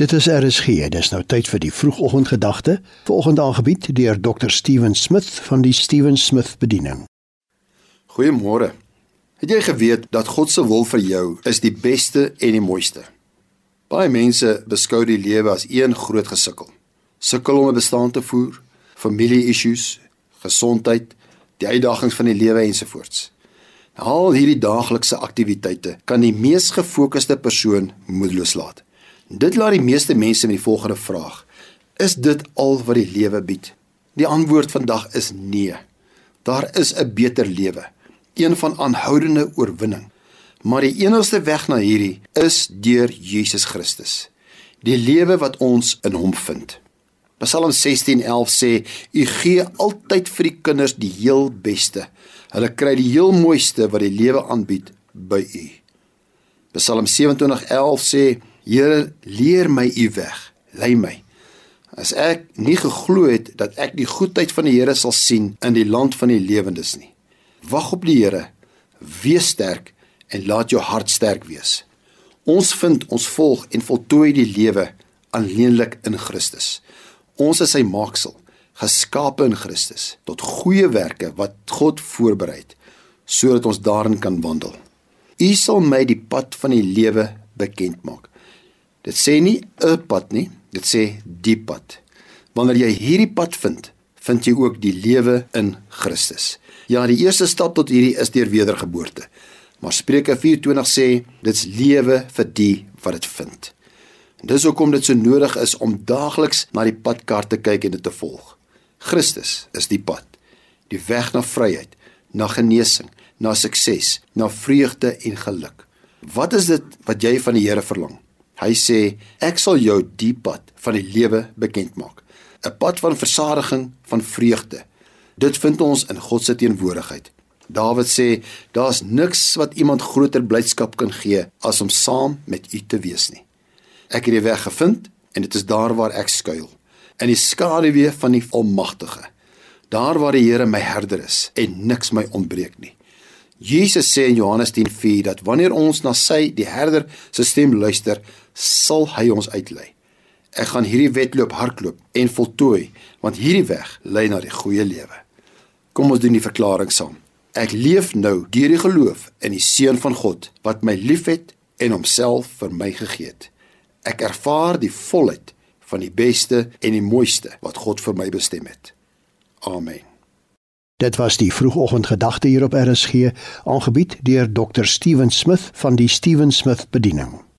Dit is RSG. Dis nou tyd vir die vroegoggendgedagte, vanoggend aangebied deur Dr. Steven Smith van die Steven Smith Bediening. Goeiemôre. Het jy geweet dat God se wil vir jou is die beste en die mooiste? Baie mense beskou die lewe as een groot gesukkel. Sukkel om 'n bestaan te voer, familie-issues, gesondheid, die uitdagings van die lewe ensovoorts. Al hierdie daaglikse aktiwiteite kan die mees gefokusde persoon moedeloos laat. Dit laat die meeste mense met die volgende vraag: Is dit al wat die lewe bied? Die antwoord vandag is nee. Daar is 'n beter lewe, een van aanhoudende oorwinning. Maar die enigste weg na hierdie is deur Jesus Christus. Die lewe wat ons in hom vind. Psalm 16:11 sê: U gee altyd vir die kinders die heel beste. Hulle kry die heel mooiste wat die lewe aanbied by U. Psalm 27:11 sê: Here, leer my u weg. Lei my. As ek nie geglo het dat ek die goedheid van die Here sal sien in die land van die lewendes nie. Wag op die Here. Wees sterk en laat jou hart sterk wees. Ons vind ons volg en voltooi die lewe alleenlik in Christus. Ons is sy maaksel, geskape in Christus tot goeie werke wat God voorberei het sodat ons daarin kan wandel. U sal my die pad van die lewe bekend maak. Dit sê nie 'n pad nie, dit sê die pad. Wanneer jy hierdie pad vind, vind jy ook die lewe in Christus. Ja, die eerste stap tot hierdie is deur wedergeboorte. Maar Spreuke 4:20 sê dit's lewe vir die wat dit vind. En dis hoekom dit so nodig is om daagliks na die padkaart te kyk en dit te volg. Christus is die pad, die weg na vryheid, na genesing, na sukses, na vreugde en geluk. Wat is dit wat jy van die Here verlang? Hy sê ek sal jou die pad van die lewe bekend maak. 'n Pad van versadiging, van vreugde. Dit vind ons in God se teenwoordigheid. Dawid sê daar's niks wat iemand groter blydskap kan gee as om saam met U te wees nie. Ek het die weg gevind en dit is daar waar ek skuil, in die skaduwee van die Almagtige. Daar waar die Here my herder is en niks my ontbreek nie. Jesus sê in Johannes 10:4 dat wanneer ons na sy die herder se stem luister, sal hy ons uitlei. Ek gaan hierdie wedloop hardloop en voltooi, want hierdie weg lei na die goeie lewe. Kom ons doen die verklaring saam. Ek leef nou deur die geloof in die seun van God wat my liefhet en homself vir my gegee het. Ek ervaar die volheid van die beste en die mooiste wat God vir my bestem het. Amen. Dit was die vroegoggendgedagte hier op RSG, aangebied deur Dr. Steven Smith van die Steven Smith Bediening.